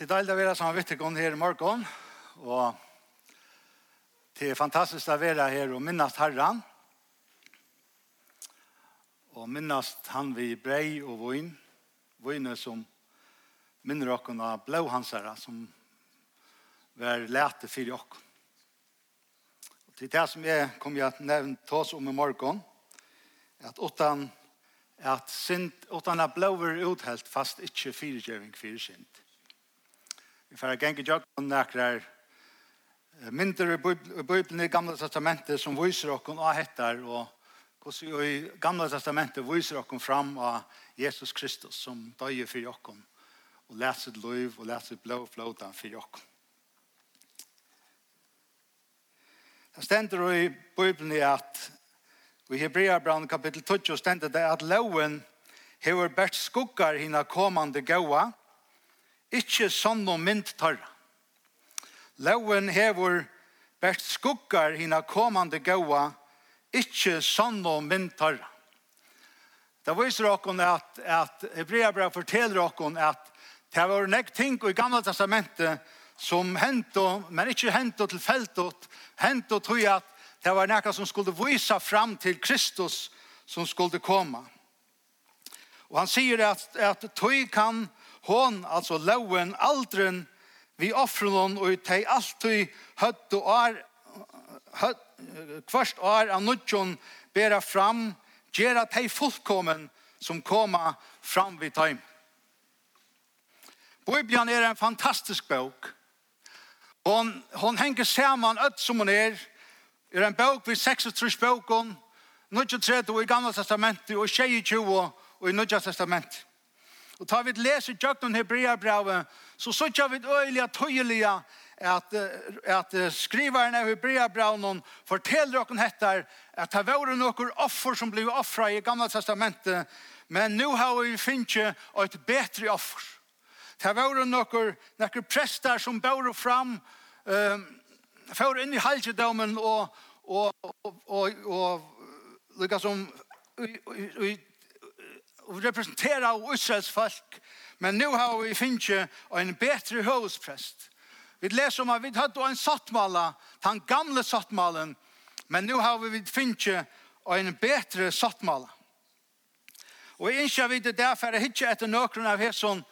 Det er deilig å være sammen med dere her i morgen, og det er fantastisk å være her og minnes Herren, og minnes han vi brei og vøyn, vøyne som minner dere av blåhansere, som var lete for dere. Og til det som jeg kommer til å nevne til oss om i morgen, at utan at synd, utan at blåver uthelt fast ikke fyrirgjøring fyrir synd. Vi får genge jag og några mindre bibeln i gamla testamentet som viser oss och hettar och hvordan i gamla testamentet viser oss fram av Jesus Kristus som dör för oss och leser liv och leser blå flåta för oss. Det ständer i bibeln i att i Hebreabran kapitel 12 ständer det att loven hever bært skuggar hina kommande gåa ikkje sånn og mynd tarra. Lauen hever bært skuggar hina komande gaua, ikkje sånn og mynd tarra. Det viser okkon at, at Hebreabra forteller okkon at det var nek ting i gamla testamentet som hento, men ikkje hento til feltot, hento tog at det var nekka som skulle visa fram til Kristus som skulle komme. Og han sier at, at tog kan hon, altså loven, aldren, vi offrer hon, og de alltid høtt og år, høtt, kvart år av nødjon, bera fram, gera de fullkommen som koma fram vid time. Bibelen er en fantastisk bok. Hon, hon henger saman öll som hon er. Er en bok vid 36 bøkken, 23 i Gamla Testamentet og 22 i Nya Testamentet. Og tar vi leser tjøkken Hebreabravet, så sørger vi øyelig at tøyelig at, at skriveren av Hebreabravet forteller dere hettar at det var noen offer som ble offret i Gamla Testamentet, men nå har vi finnet et bedre offer. Det var noen, noen prester som bør fram, um, for inn i halsedommen og, og, og, og, og, og og representera av Israels folk, men nu har vi finnje en betre høvesprest. Vi leser om at vi hadde en sattmala, den gamle sattmalen, men nu har vi finnje en betre sattmala. Og jeg innskjer vi det derfor er ikke etter nøkron av hesson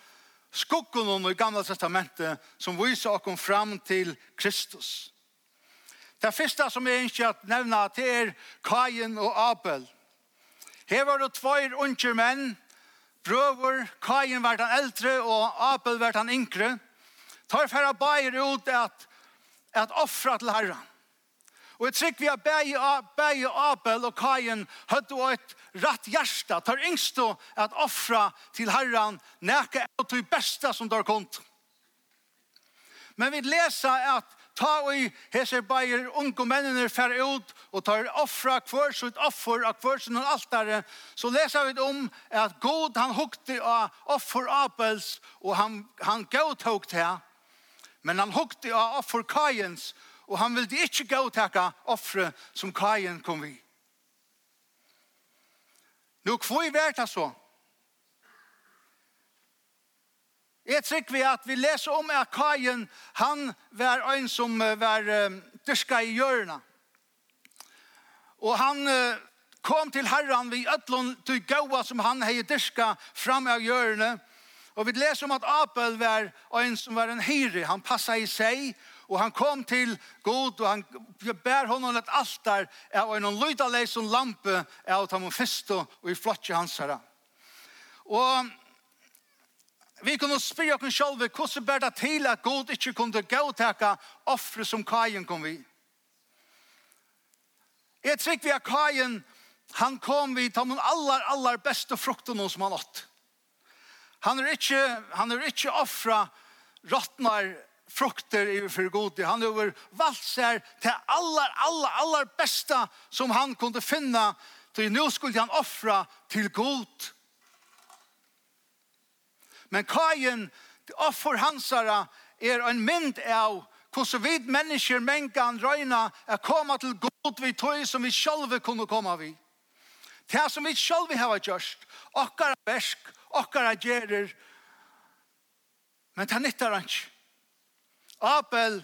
skuggen om i gamla testamentet som viser oss fram til Kristus. Det første som jeg innskjer at nevna til er Kain og Abel – Her var det tveir unger menn, brøver, Kain var den eldre og Abel var den yngre. Tar færre bæger ut at, at offra til herren. Og jeg trykker vi at bæge Abel og Kain høyde og et rett hjerte. Tar yngste at offra til herren nækka og det besta som tar kont. Men vi leser at ta og hese bæger unge mennene fer ut og tar offra hver sitt offer av hver sin altare, så leser vi om at God han hukte av offer Abels og han, han godtok til men han hukte av offer Kajens og han ville ikke godtaka offre som Kajen kom vi. Nå, hvor er det så? Jeg trykker vi at vi leser om at Kajen, han var en som var um, dyrka i hjørna. Og han uh, kom til herran vid ötlån til gaua som han hei dyrka fram av hjørne. Og vi leser om at Abel var en som var en hyri. han passa i seg, og han kom til god, og han bær honom et altar av en lydaleis som lampe av dem og fyrst og i flotje hans herra. Og Vi kunne spyrja oss sjálve hvordan ber det til at God ikke kunne gautekka offre som Kajen kom vi. Jeg trykker vi at Kajen, han kom vi til den aller, aller beste frukten som han ått. Han er ikke, han er ikke offra rottnar frukter i for god. Han har valgt seg til aller, aller, aller beste som han kunne finne. Så nå skulle han offra til god. Men Kain, offer hansara, er en mynd av hvordan vi mennesker mengan røyna er koma til god vi tøy som vi sjølve kunne koma vi. Det som vi sjølve hava gjørst, okkara versk, okkara gjerer, men det nyttar han ikke. Abel,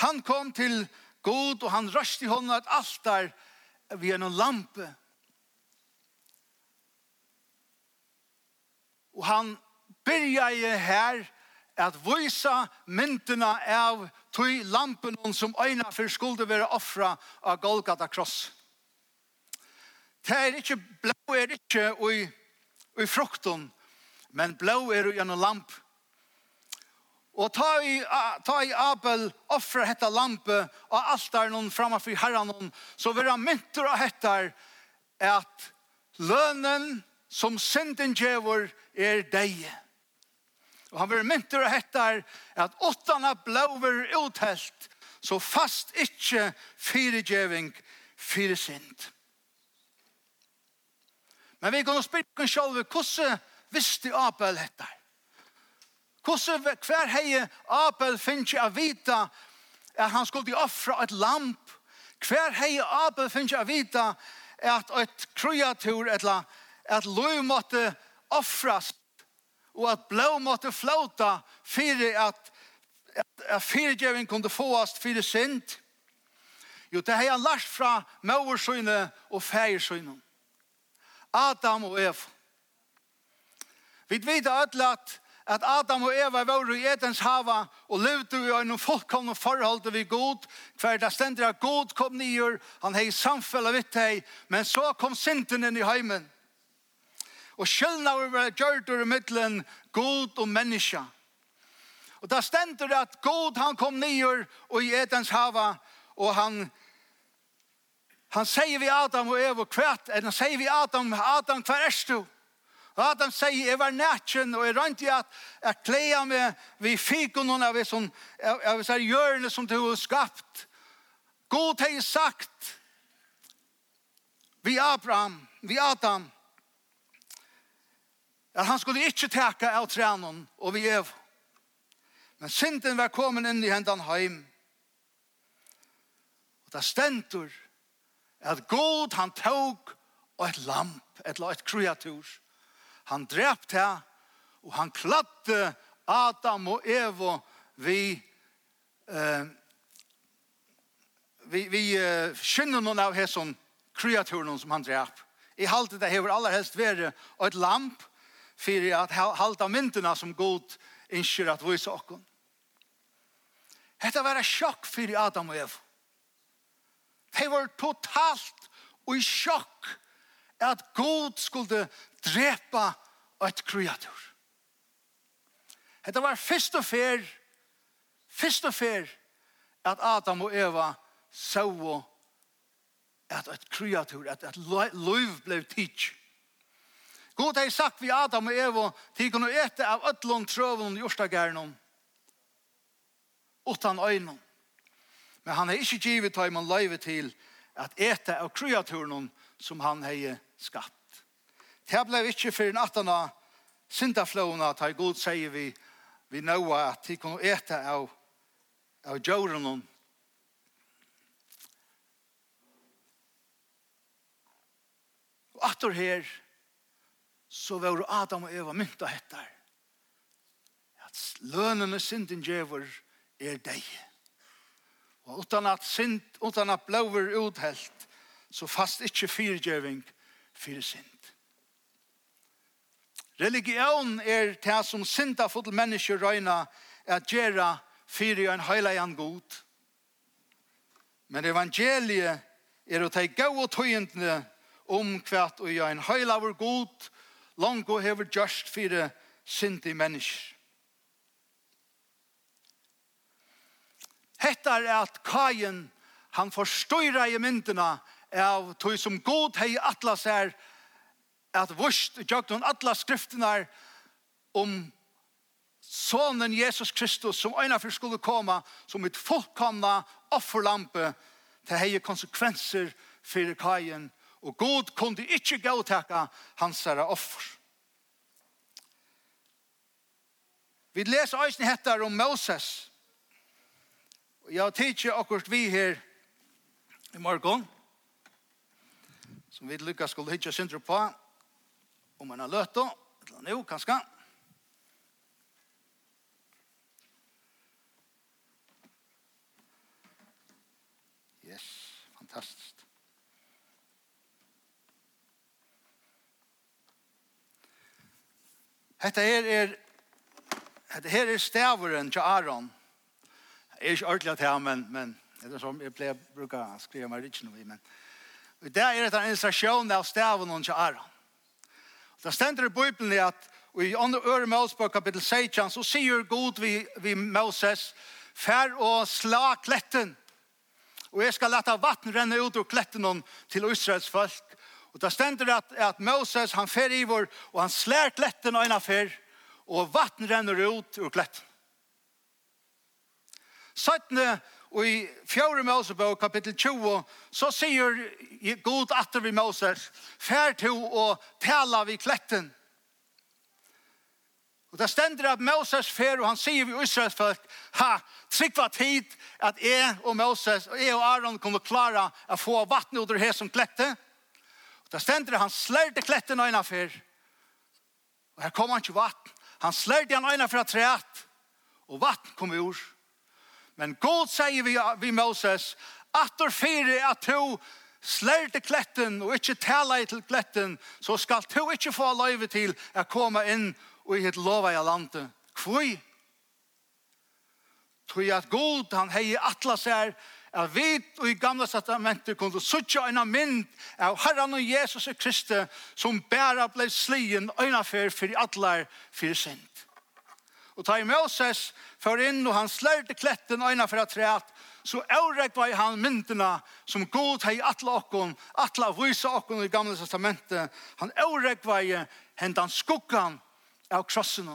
han kom til god og han røst i hånden et altar vi er noen lampe. Og han byrjaði her at vysa myndina av tui lampen som øyna for skulde være offra av Golgata kross. Det er ikke blå er ikke i, i frukten, men blå er i en lamp. Og ta i, ta i Abel offra hetta lampe og altaren framfor herran så vil han mynter og hettar at lønnen som synden djevor er deie. Og han vil mynter og hettar at åttana blåver uthelt, så fast ikkje fyrigjeving fyre sind. Men vi kan spyrke oss sjálf, hvordan visste Abel hettar? Hvordan, hver hei Abel finnes av vita at han skulle offra et lamp? Hver hei Abel finnes av vita at et kreatur, et, et løy måtte offras og at blå måtte flåta fyrir at, at, at fyrgjøven kunne fåast fyrir sint. Jo, det har han lært fra maursøyne og feiersøyne. Adam og Eva. Vi vet alle at, at Adam og Eva var i Edens hava og levde i en fullkomne forhold til vi god, hver det stender at god kom nyer, han hei samfellet vidt hei, men så kom synden inn i heimen. Og skjølnaver var gjørtur i middelen god og menneska. Og da stendur at god han kom nyer og i Edens hava og han Han sier vi Adam og Eva kvart, eller han sier vi Adam, Adam hver er du? Adam sier, jeg var nætjen, og jeg rønte at jeg klea meg vi fikk noen av oss av oss hjørne som du har skapt. God har sagt, vi Abraham, vi Adam, at han skulle ikke teka av trænen og vi ev. Men synden var kommet inn i hendene heim. Og det stendur at god han tog og et lamp, et la et kreatur. Han drept her, og han kladde Adam og Evo vi eh, vi, vi eh, kjenner noen av hesson kreaturen som han drept. I halte det hever aller helst være et lamp för att halta myndena som god inskjer att visa oss. Hetta var en sjokk fyrir Adam og Eva. De var totalt og i sjokk at God skulle drepa et kreatur. Hetta var fyrst og fer, fyrst og fer, at Adam og Eva så at et kreatur, at et liv ble tidsjøk God har sagt vi Adam og Eva, de kunne ete av ødlån trøvun i Ørstagærnum, utan øynum. Men han har ikke givet høy man løyve til at ete av kreaturen som han har skapt. Det ble ikke for nattana syndaflåene at hei god sier vi vi nåa at de kunne ete av av djøren Og atter her, så var Adam og Eva mynta hettar. At lønene synden djever er deg. Og utan at, synd, utan at blåver uthelt, så fast ikkje fyrgjøving fyrir synd. Religion er det som syndafull mennesker røyna at gjera fyrir en heilajan god. Men evangeliet er å ta gau og tøyendene om kvart og gjøre en heilavur god langt og hever gjørst fyrir syndige mennesker. Hetta er at Kain, han forstøyra i myndina av tog som god hei atlas er, at vurst gjøgt hun atlas skriftene om sonen Jesus Kristus som øyna for skulle komme som et fullkomna offerlampe til hei konsekvenser for Kajen Og god kunde ikkje gåtaka hans herre offer. Vi leser eisen hettar om Moses. Og jeg tidser akkurat vi her i morgen, som vi lykkes skulle hitje syndre på, om man har løtt eller nå, kanskje. Yes, fantastisk. Hetta her er hetta her er staveren til Aron. Jeg er ikke ordentlig til her, men, men det er som jeg pleier å bruke å skrive meg riktig noe i, men og det er en illustrasjon av staveren til Aron. Det stender i Bibelen at og i andre øre Mosebok kapittel 16 så sier Gud vi, vi Moses fær og sla kletten og jeg skal lette vatten renne ut ur kletten til Israels folk Och där stender det att, Moses han fer i vår och han slär letten och en affär och vatten renner ut ur kletten. Sötne och i fjärde Mosebok kapitel 20 så sier god atter vi Moses fer till och tala vid kletten. Och där stender at att Moses fer och han sier vi Israels folk ha, tryckvat tid att jeg och Moses och jeg och Aaron kommer klara att få vatten ut ur här som klette. Det stender han slærte kletten øyne for. Og her kom han ikke vatten. Han slærte han øyne at treet. Og vatten kom ur. Men god sier vi, vi Moses, atter fire at to slærte kletten og ikke tala til kletten, så skal to ikke få løyve til å komme inn og i et lova i landet. Kvøy? Tog at god han heier atlas her, at vi i gamla testamentet kunne suttja en mynd av Herren og Jesus og Kristi som bæra blei slien øynafer fyrir atlar fyrir sint. Og ta i Moses for inn og han slærte kletten øynafer at treat så aurek var han myndina som god hei atla okkon, atla vysa okkon i gamla testamentet. Han aurek i hendan skuggan av krossen.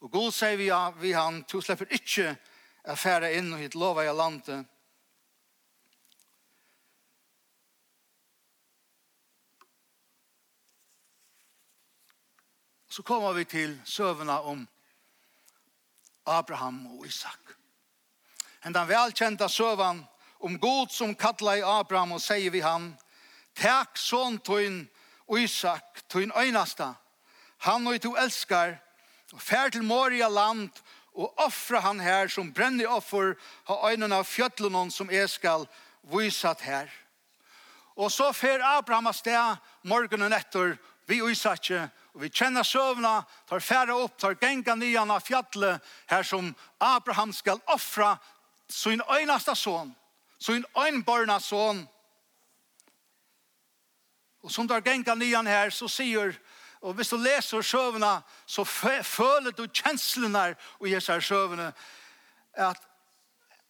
Og god sier vi, vi han, to slipper ikkje jeg færre inn og hit lova jeg landet. Så kommer vi til søvna om Abraham og Isak. En den velkjenta søvan om god som kattla i Abraham og sier vi han, Takk sånn tøyn og Isak, tøyn øynasta, han og du elskar, og fær til Moria land og offra han her som brenner offer ha øynene av fjøtlen som jeg skal viset her. Og så fer Abraham av sted morgenen etter vi uisakke og vi kjenner søvna, tar færa opp, tar genga nyan av fjallet her som Abraham skal offra sin øynasta son, sin øynborna son. Og som tar genga nyan her så sier Abraham Og hvis du leser sjøvene, så føler du kjenslene og gjør seg sjøvene. At,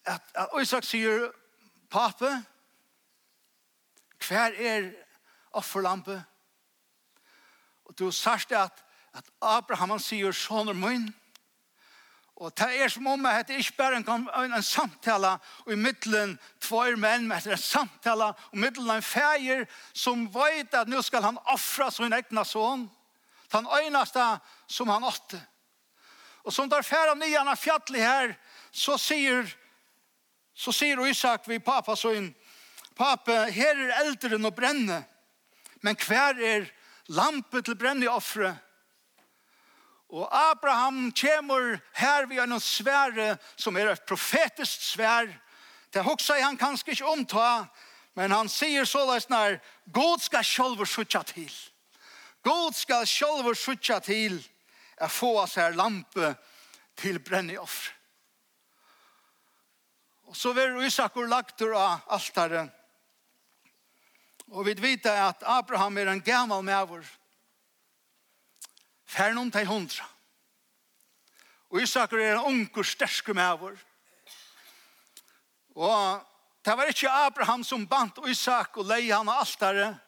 at, at Isak sier, pape, hver er offerlampe? Og du sørst at, at Abraham han sier, sånn er min. Og det er som om at det ikke bare en, en, en samtale og i middelen tvær menn, men det er en samtale og i middelen en feir som vet at nå skal han offre sin egna son den øyneste som han åtte. Og som der færre nyan av fjallet her, så sier, så sier Isak vi pappa så inn, pappa, her er elderen å brenne, men hver er lampe til brenne i offre? Og Abraham kommer her vi har noen svære, som er et profetisk svær. Det hoksa han kanskje ikke omta, men han sier så når, God skal sjølver sutja til. God skal sjølv sutja til å få oss her lampe til brenneoffre. Og så var Isakur lagt av altaren. Og vi vet at Abraham er en gammal mæver. Færn om til hundra. Og Isakur er en unker sterske mæver. Og det var ikke Abraham som bant Isak og leie han av altaren.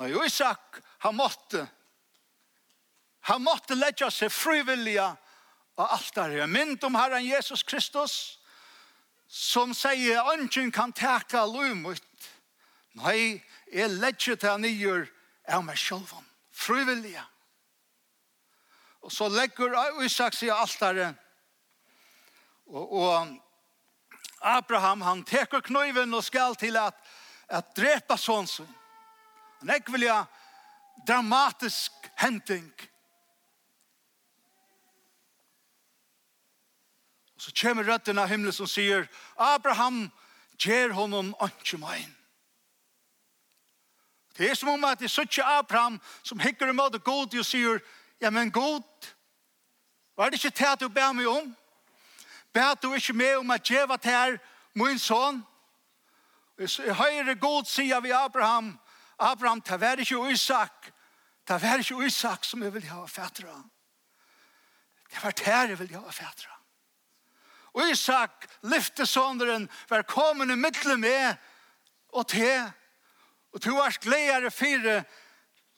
Nei, Isak han måtte Han måtte lägga sig frivilliga av altare. Mynd om Herren Jesus Kristus som säger ungen kan täcka lumut. Nej, jag lägger till nyer av mig själv. Frivilliga. Och så lägger Isak sig av altare. Och, och Abraham han täcker kniven och skall till att, att dräpa sonsen. En vilja dramatisk händing. Og så kommer røtten av himmelen som sier, Abraham, gjer honom ikke mein. Det er som om at det er suttje Abraham som hikker i måte god og sier, ja, men god, var det ikke det at du ber meg om? Ber du ikke med om at djeva til her, min son? Jeg høyre god sier vi Abraham, Abraham, det var ikke Isak, det var ikke Isak som jeg vil ha fætra. Det var det jeg vil ha fætra. Og Isak, lyftesånderen, var kommet i middelen med og til. Og du varst gledere fire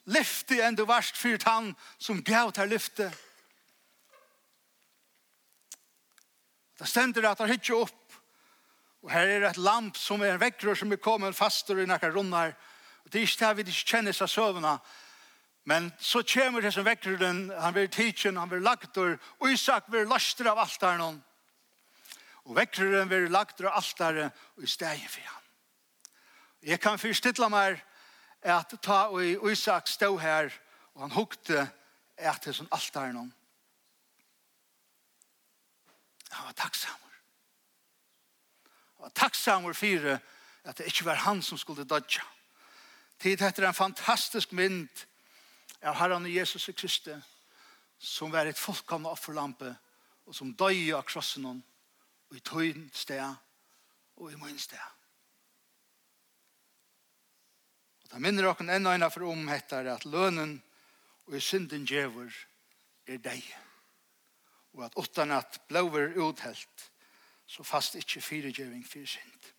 lyfte enn du varst fyrt han som gav til lyfte. Det stender at han hittar opp. Og her er et lamp som er en vekkrør som er kommet faster i noen runder. Og det er ikke det vi ikke kjenner seg søvnene. Men så kommer det som vekker den, han blir tidsen, han blir lagt, og Isak blir lastet av alt der noen. Og vekkeren vil lagt av altare og i stegen for han. Jeg kan forstille meg at ta og Isak stod her og han hukte etter som altare noen. Han var takksam. Han var takksam for at det ikke var han som skulle dødja. Tid etter en fantastisk mynd av Herren Jesus Kristus som var et fullkomne offerlampe og som døg av krossen om og i tøyen sted og i min sted. Og da minner dere enda ena for om heter at lønnen og i synden djever er deg. Og at åttan at blåver uthelt så fast ikke fire djeving fire synd.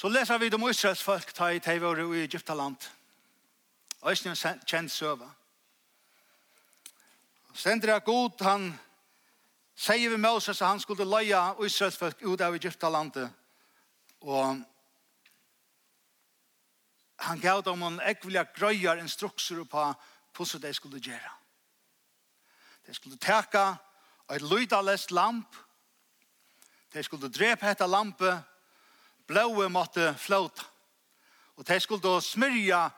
Så leser vi om Israels folk ta i teiv og i Egyptaland. Øystein kjent søve. Sender jeg god, han sier vi Moses at han skulle løye Israels folk ut av Egyptalandet. Og han gav dem en ekvelig grøyer instrukser på hvordan de skulle gjøre. De skulle teka et lydalest lamp. De skulle drepe etter lampet. Blåe måtte flåta. Og de skulle smyrja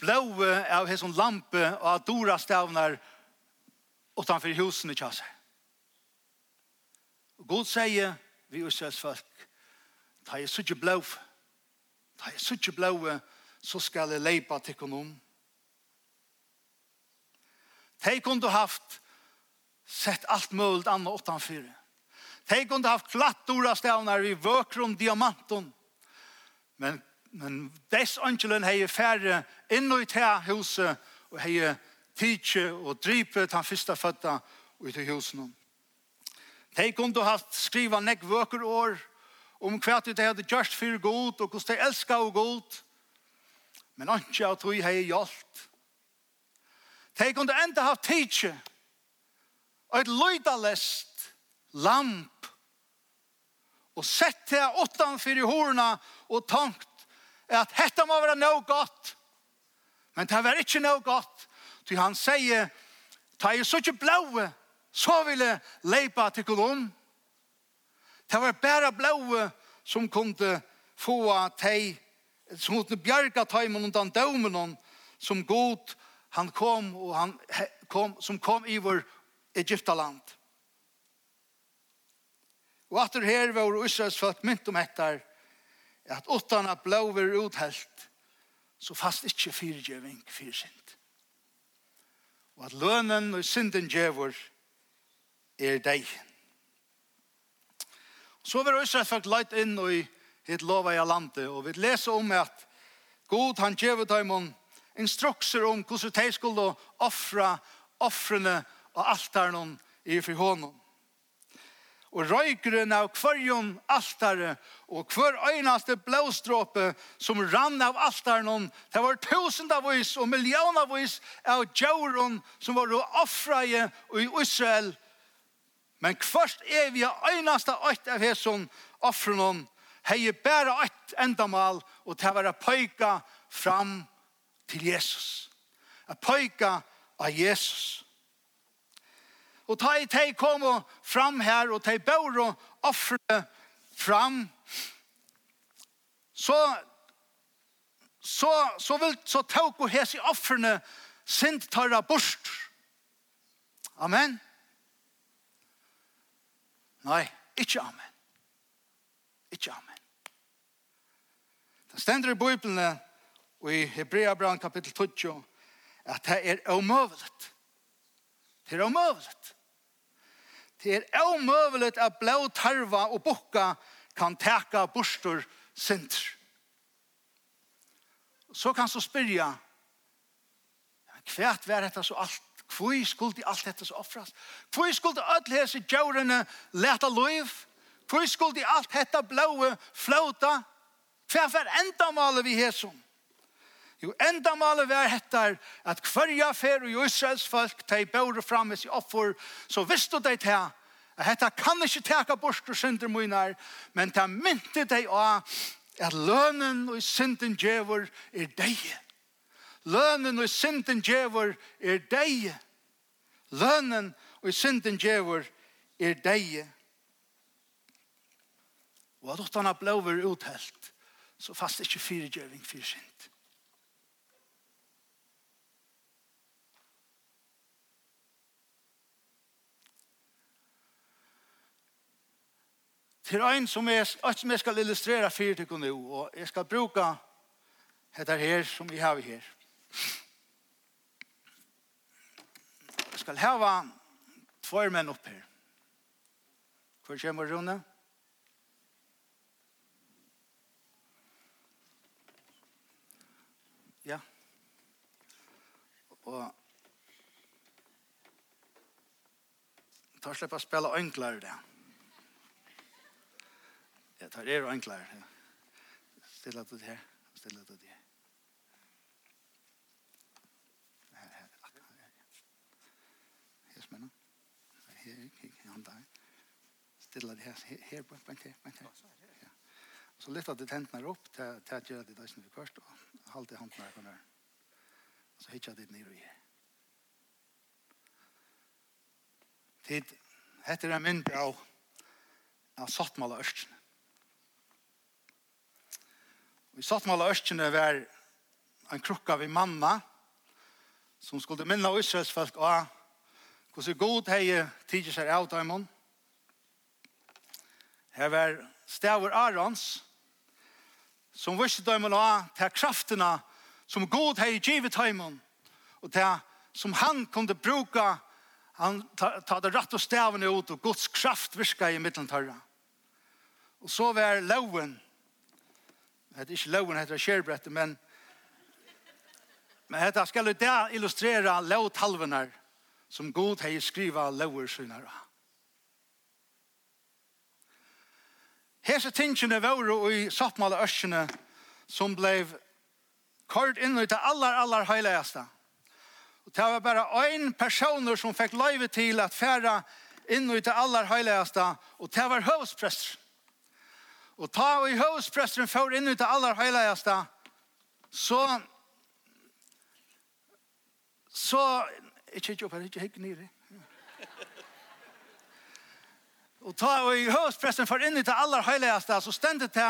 blåe av hesson lampe og dora stavnar utanfor husen i kjasse. Og God sier vi Israels folk, ta jeg suttje blå, ta jeg suttje blåe, så skal jeg leipa til konom. De kunne haft sett alt mulig annet utanför. De kunde haft klattora stavnar i vökrum diamanton. Men, men dess angelen hei færre inn i det huset og hei tidsi og drypet han fyrsta fødda ut i husen. De kunne haft skriva nekk vøker år om hva de hadde gjort for god og hvordan de elska og god. Men ikke at hun hei hjalt. De kunne enda haft tidsi og et løydalest lamp og sett det åttan fyrir horna og tankt at dette må være noe godt Men det var ikke noe godt, ty han sier, ta jeg så ikke blaue, så vil jeg leipa til kolon. Det var bare blaue som kunne få teg, som kunne bjerga teimen undan dømen som god han kom og han kom, som kom i vår Egyptaland. Og atter her var Israels folk mynt om etter at åttana blåver uthelt så fast ikke fyrgjøving fyr synd. Og at lønnen og synden gjøver er deg. Så var Øsret folk leit inn i et lova i landet, og vi leser om at God han gjøver dem om instrukser om hvordan de skulle offre offrene og altaren i for hånden og røykeren av kvarjon altare, og hver øynaste blåstråpe som rann av altaren, det var tusen av oss og millionavis av djauron som var offreie i Israel. Men hvert vi øynaste øyt av hesson offren, hei bæra øyt endamal, og det var pøyka fram til Jesus. A pøyka av Jesus. Og ta i teg kom og fram her, og teg bør og offre fram. Så, så, så vil så tåk og hes i offrene sint tarra bort. Amen. Nei, ikke amen. Ikke amen. Det stender i Bibelen og i Hebreabran kapittel 20 at det er omøvelet. Det er omøvelet. Det er omøvelet at blå tarva og bukka kan teka bostor sintr. Så kan så spyrja, kvært vær dette så alt, kvøy skulle alt dette så offras, kvøy skulle alle hese djørene leta loiv, kvøy skulle alt dette blåe flåta, kvært vær enda maler vi hesum. Jo, enda malet vær hettar at hverja fer og Israels folk tei bære fram i offer, så visste de til at hetta kan ikkje teka bort og synder munar, men ta mynte dei av at lønnen og synden djevor er deg. Lønnen og synden djevor er deg. Lønnen og synden djevor er deg. Og at åttana blåver uthelt, så fast ikkje fyrirgjøving fyrir synd. til ein som jeg, som jeg skal illustrera fire til nu, og jeg skal bruka dette her som vi har her. Jeg skal hava tvær menn opp her. Hvor kommer Rune? Ja. Og tar slipper å spille enklere det. Ja. Ja, tar er og enklere. Stille det her, stille det her. Her, her, akkurat her. Her spenner. Her, her, her, her, stilla det her, her, her, her, til, på en Så litt det hentene opp, til at gjøre det det som vi først, og halte hentene her på Og så hittar det nere i her. Tid, hette er en mynd av, av sattmål av ørsten. Vi satt med alle østene var en krukka ved manna som skulle minna Israels folk av hvordan god hei tidlig seg av dem. Her var stavur Arons som visste dem av til kraftene som god hei givet dem og til som han kunde bruka han ta det rett og stavene ut og Guds kraft virka i middeltarra. Og så var loven heter ikke loven, heter kjærbrettet, men men dette skal det illustrere lovtalvene som god har skrivet lover synere. Hese tingene våre i sattmale ørsene som ble kort inn til aller, aller høyligeste. Og det var bare en personer som fikk løyve til at fære inn til aller høyligeste, og det var høvesprester. Og ta og i høvdspresteren for inn ut det aller høyleieste, så, så, ikke ikke opp her, ikke hekk nere. Og ta og i høvespresteren for inn ut det aller høyleieste, så stendet det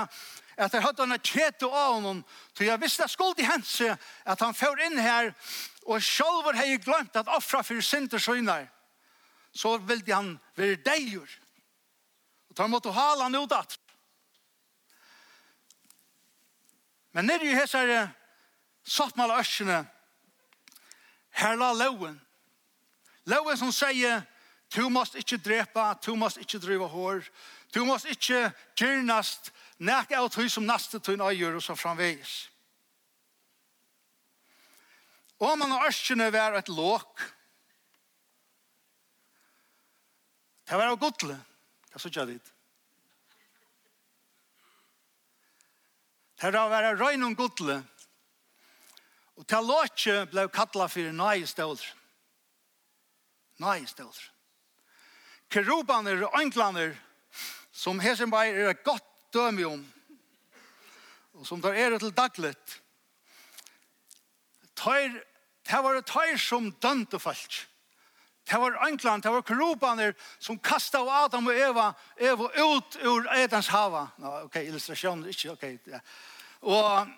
at jeg hadde henne kjete av honom, så jeg visste at skuld i hense at han får inn her, og selv har jeg glemt at offra for synder søgner, så ville han være deigur. Og ta måtte hala han ut at. Men nere i hessare sattmala ørsene, her la loven. Loven som sier, du måst ikke drepa, du måst ikke driva hår, du måst ikke gyrnast, nek av tøy som naste tøyn øyer og så framvegis. Og man har ørsene vær et låk. Det var av godle, det er så ikke dit. Det har vært røgn og godle. Og til låtje ble kattlet for nøye ståler. Nøye ståler. Kerubaner og ønglaner som Hesenberg er et godt døme om og som der er til daglet tøyr, det var tøyr som dømte folk Det var anklan, det var kropaner som kastet av Adam og Eva, Eva ut ur Edens hava. No, ok, illustrasjon, ikke, ok. Ja. Og,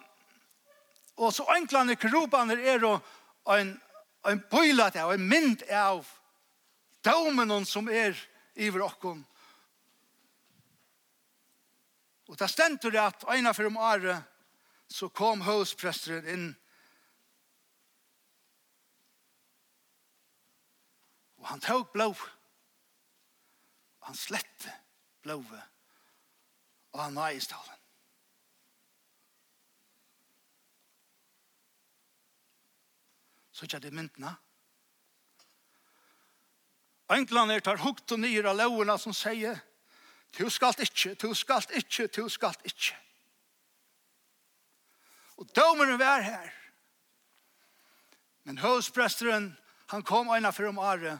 og så anklan og kropaner er en, en bøyla til, en mynd av daumen som er iver okkon. Og det stendur at eina for om året så kom høvspresteren inn Og han tog blå. Og han slette blåve. Og han var i stalen. Så ikke det myndene. Englene tar hukt og nyr av lovene som sier «Tu skal ikke, tu skal ikke, tu skal ikke.» Og domeren var her. Men høvspresteren, han kom øyne for om året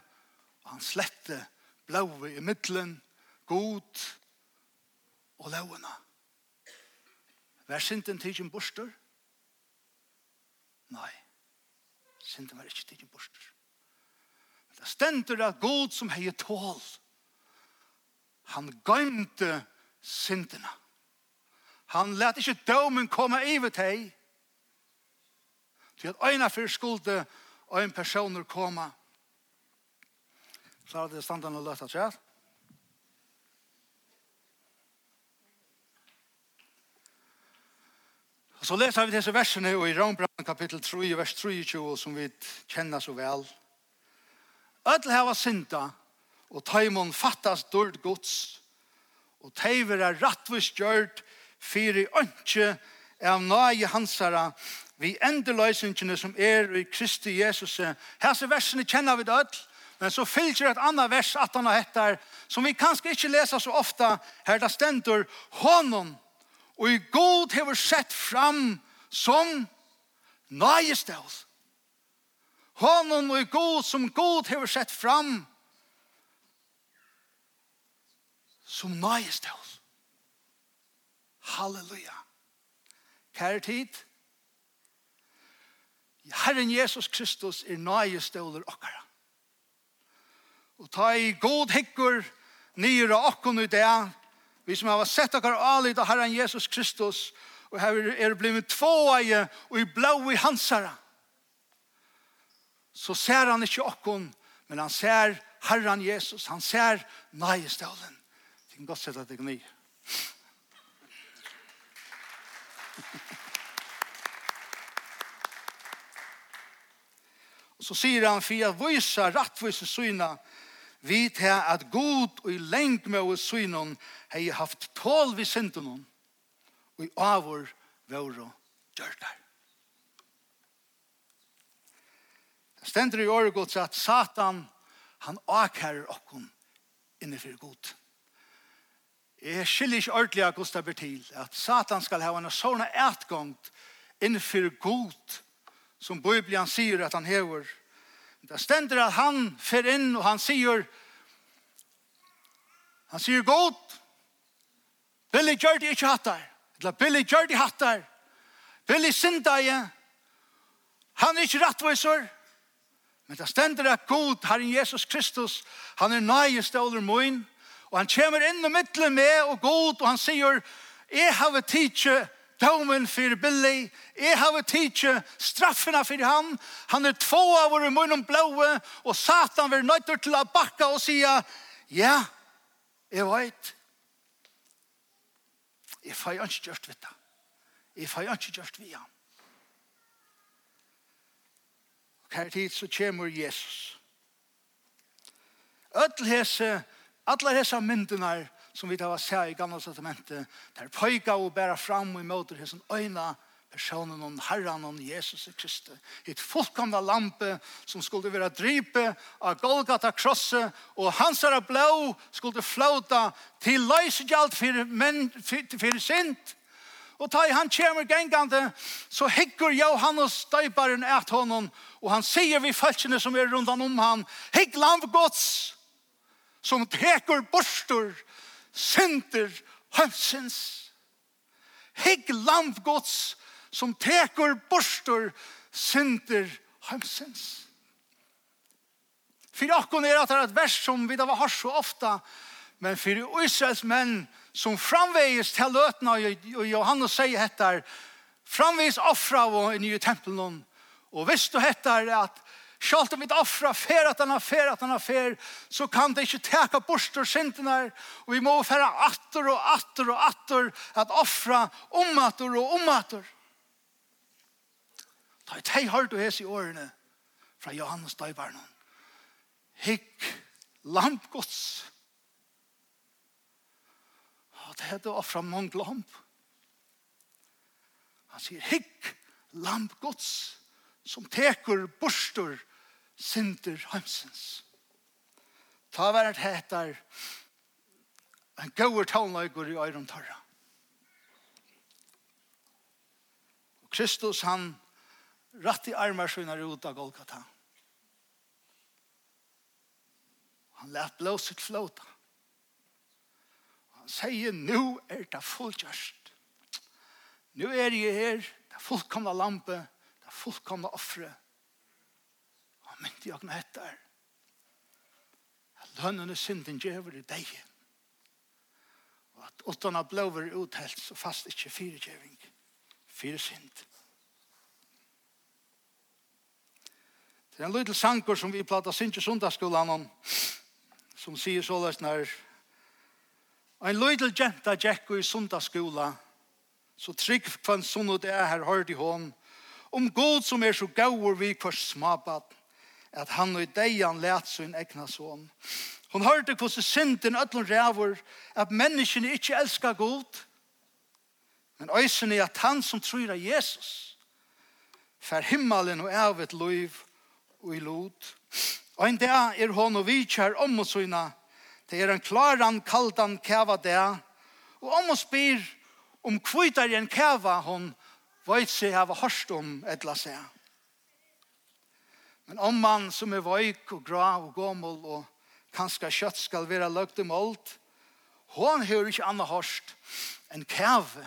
han slette blåve i middelen, god og lovene. Vær synden tidsen borster? Nei, synden var ikke tidsen borster. Men det stender at god som heier tål, han gøymte syndene. Han let ikke dømen komme i ved deg, til at øyne for skulde og en personer komme. Så er det standan og løtta træt. Så leser vi disse versene i Rombrand kapittel 3, vers 23, som vi kjenner så vel. Ødel heva synda, og taimon fattas dård gods, og teiver er rattvis gjørt, fyrir ønske av nøye hansara, vi endeløysingene som er i Kristi Jesus. Hese versene kjenner vi det ødel. Men så fylgjer et annet vers at han hettar, som vi kanskje ikke leser så ofta, her det stendur, honom, og i god hever sett fram som nøyestål. Honom og i god som god hever sett fram som nøyestål. Halleluja. Kære tid, Herren Jesus Kristus er nøyeståler okkara. Og ta i god hekkur nyr og okkon i det. Vi som har sett okkar alit av Herren Jesus Kristus og her er blivit två eie og i blå i hansara. Så ser han ikkje okkon, men han ser Herren Jesus, han ser nægestalen. Det kan godt sette deg det nye. Og så sier han, for jeg viser rettviser syna, vi til at god og i lengt med oss synen hei haft tål vi synden og i avur våre gjørdar. Det stender i året at Satan han akærer okkon innenfor god. Jeg skiljer ikke ordentlig av Gustav Bertil at Satan skal ha en sånn etgångt innenfor god som Bibelen sier at han hever Det stender at han fer inn og han sier han sier god Billy gjør det ikke hattar eller Billy gjør det hattar Billy synda i han er ikke rettviser men det stender at god herren Jesus Kristus han er nøye ståler moin og han kommer inn og mittler med og god og han sier jeg har tidsi domen for Billy. Jeg har tidsi straffene for han. Han er två av våre munnen blåe, og Satan vil nøytter til å bakka og sige, ja, jeg vet. Jeg får ikke gjort vitt det. Jeg får ikke gjort vitt han. Og her tid så kommer Jesus. Jesus. Hese, alla hese myndunar som vi tar seg i gamla testamentet, der pøyga og bæra fram og imøter hesson øyna personen om Herren om Jesus Kristus. Et fullkomna lampe som skulle være drype av Golgata krosset, og hans er blå skulle flåta til løysegjalt for, men, for, for sint. Og ta i han kommer gengande, så hygger Johannes døybaren et honom, og han sier vi følgene som er rundan om han, hygg lampgods, som teker borstor, synder høvsins. Higg land gods som teker borster synder høvsins. For akkurat er at det et vers som vi da var hørt så ofta, men for Israels menn som framveges til løtene, og Johannes sier hettar, framveges offra og i nye tempelen, og hvis du hettar at Sjalt om vi offra fer at han har fer at han har fer, så kan det ikke teka borster syndene, og vi må færa atter og atter og atter at offra omatter og omatter. Ta i hei hørt og hes i årene fra Johannes Døybarnen. Hikk lampgods. Og det heter offra mong lamp. Han sier hikk lampgods som teker borster synder heimsens. Ta vært heter en gauur tålnøygur i øyren tarra. Og Kristus han ratt i armar synar ut av Golgata. Han lät blåset flåta. Han säger, nu er det fullgjørst. Nu er jeg her, det fullkomna lampe, det fullkomna offre, myndi med hettar. Lønnen er synden gjøver i deg. Og at åttan av blåver uthelt så fast ikkje fire gjøving. Fire synd. Det er en liten sanker som vi plata synkje sundagsskolan om som sier så løs når en liten jenta gikk i sundagsskolen, så trygg kvann sunnet er her hørt i hånd om god som er så gauur vi kvart smabat at han og deian let sin egna son. Hon hørte hvordan synden ødlun rævur, at menneskene ikke elskar god, men øysen er at han som tror av Jesus, fer himmelen og evet liv og i lot. Og en dag er hon og vidkjær om og syna, det er en klaran, kaldan kæva dag, og om og spyr om kvitar en kæva hon, veit seg hava hørst om etla seg. Men om man som er vøyk og grå og gommel og kanskje kjøtt skal være løgt i målt, hon hører ikke annet hørst enn kæve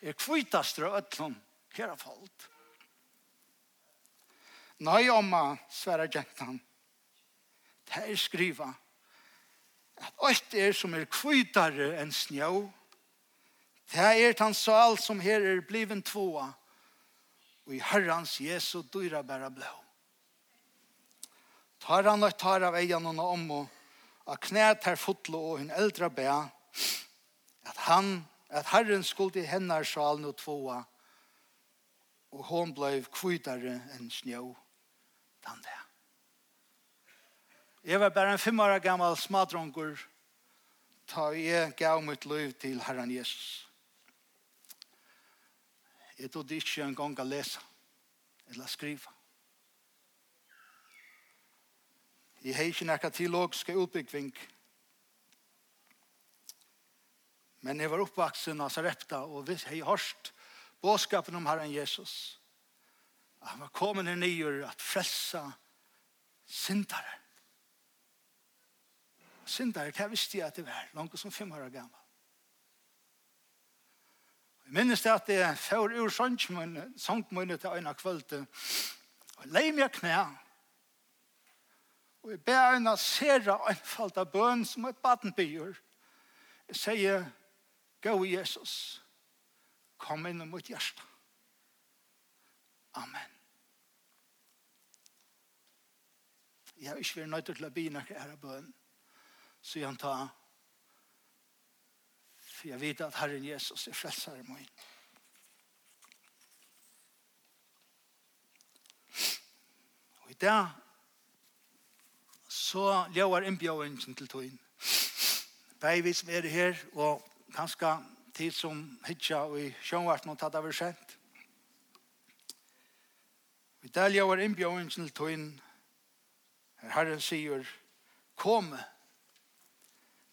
er kvittastre øtlån kjære folk. Nei, omma, sverre gentan, det er skriva at alt er som er kvittare enn snjå, det er tan sal som her er bliven tvåa, og i herrans Jesu dyra bæra blå. Tar han og tar av eian og om og av knæt her fotlo og hun eldre bæ at han, at Herren skulle til hennar sjalen no tvåa og hon blei kvitare enn snjå den det. Jeg var bare en fem år gammel smadrongur ta jeg gav mitt liv til Herren Jesus. Jeg trodde ikke en gang å lese eller skrive. i heikin ekka teologiska utbyggving. Men jeg var oppvaksen av Sarepta og vi har hørt båskapen om Herren Jesus. Han var kommet her nye at frelsa syndare. Syndare, hva visste jeg at det var? Langt som fem år gammel. Jeg minnes det at jeg får ur sånt, men til øyne kvølte. Og leie meg knæ, Og jeg ber en av sere anfalt av bøn som et badenbyer. Jeg sier, gå Jesus, kom inn mot hjertet. Amen. Jeg har ikke vært nødt til å bli noen ære bøn. Så jeg tar, for jeg vet at Herren Jesus er frelser i min. Og i dag så ljøver innbjøringen til tøyen. Begge vi som er her, og kanskje tid som hitja og i sjønvart nå tatt av er sent. Vi der ljøver innbjøringen til tøyen. Her Herren sier, kom,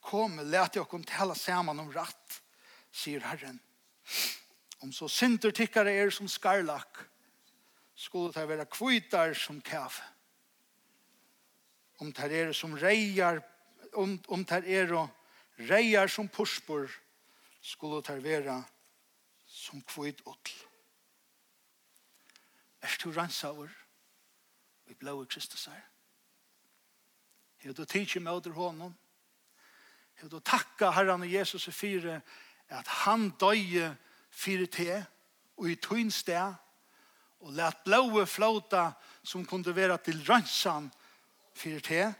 kom, let jeg kom tala saman om ratt, sier Herren. Om så synder tikkare er som skarlak, skulle det være kvitar som kaffe om det er som reier, om, om det er reier som puspor, skulle det være som kvitt utl. Er du rannsauer? Vi blå i Kristus her. Hev du tidsi med under honom. Hev du takka herran og Jesus i fire at han døye fire te og i tøyn sted og let blåe flåta som kunde være til ransan fyrir te.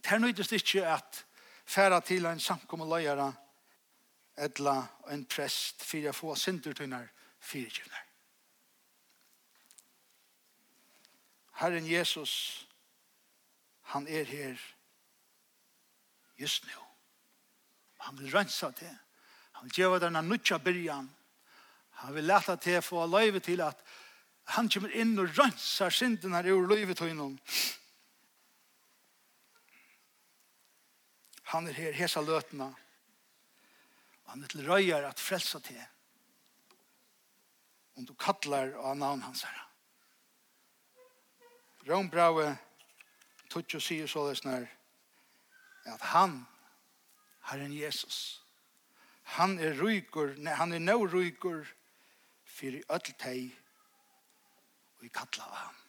Det er nøydest ikke at færa til en samkomme løyere edla en prest fyrir å få sindertøyner fyrirgivner. Herren Jesus, han er her just nu. Han vil rensa det. Han vil gjøre denne nødja byrjan. Han vil leta til få løyve til at Han kommer inn og rønsar synden her ur livet til innom. Han er her, hesa løtene. Han er til røyar at frelsa til. Om du kattler av navn hans her. tog og sier så det snar, at han, har en Jesus, han er rygur, nei, han er no rygur, for i teg, og vi kallar av ham.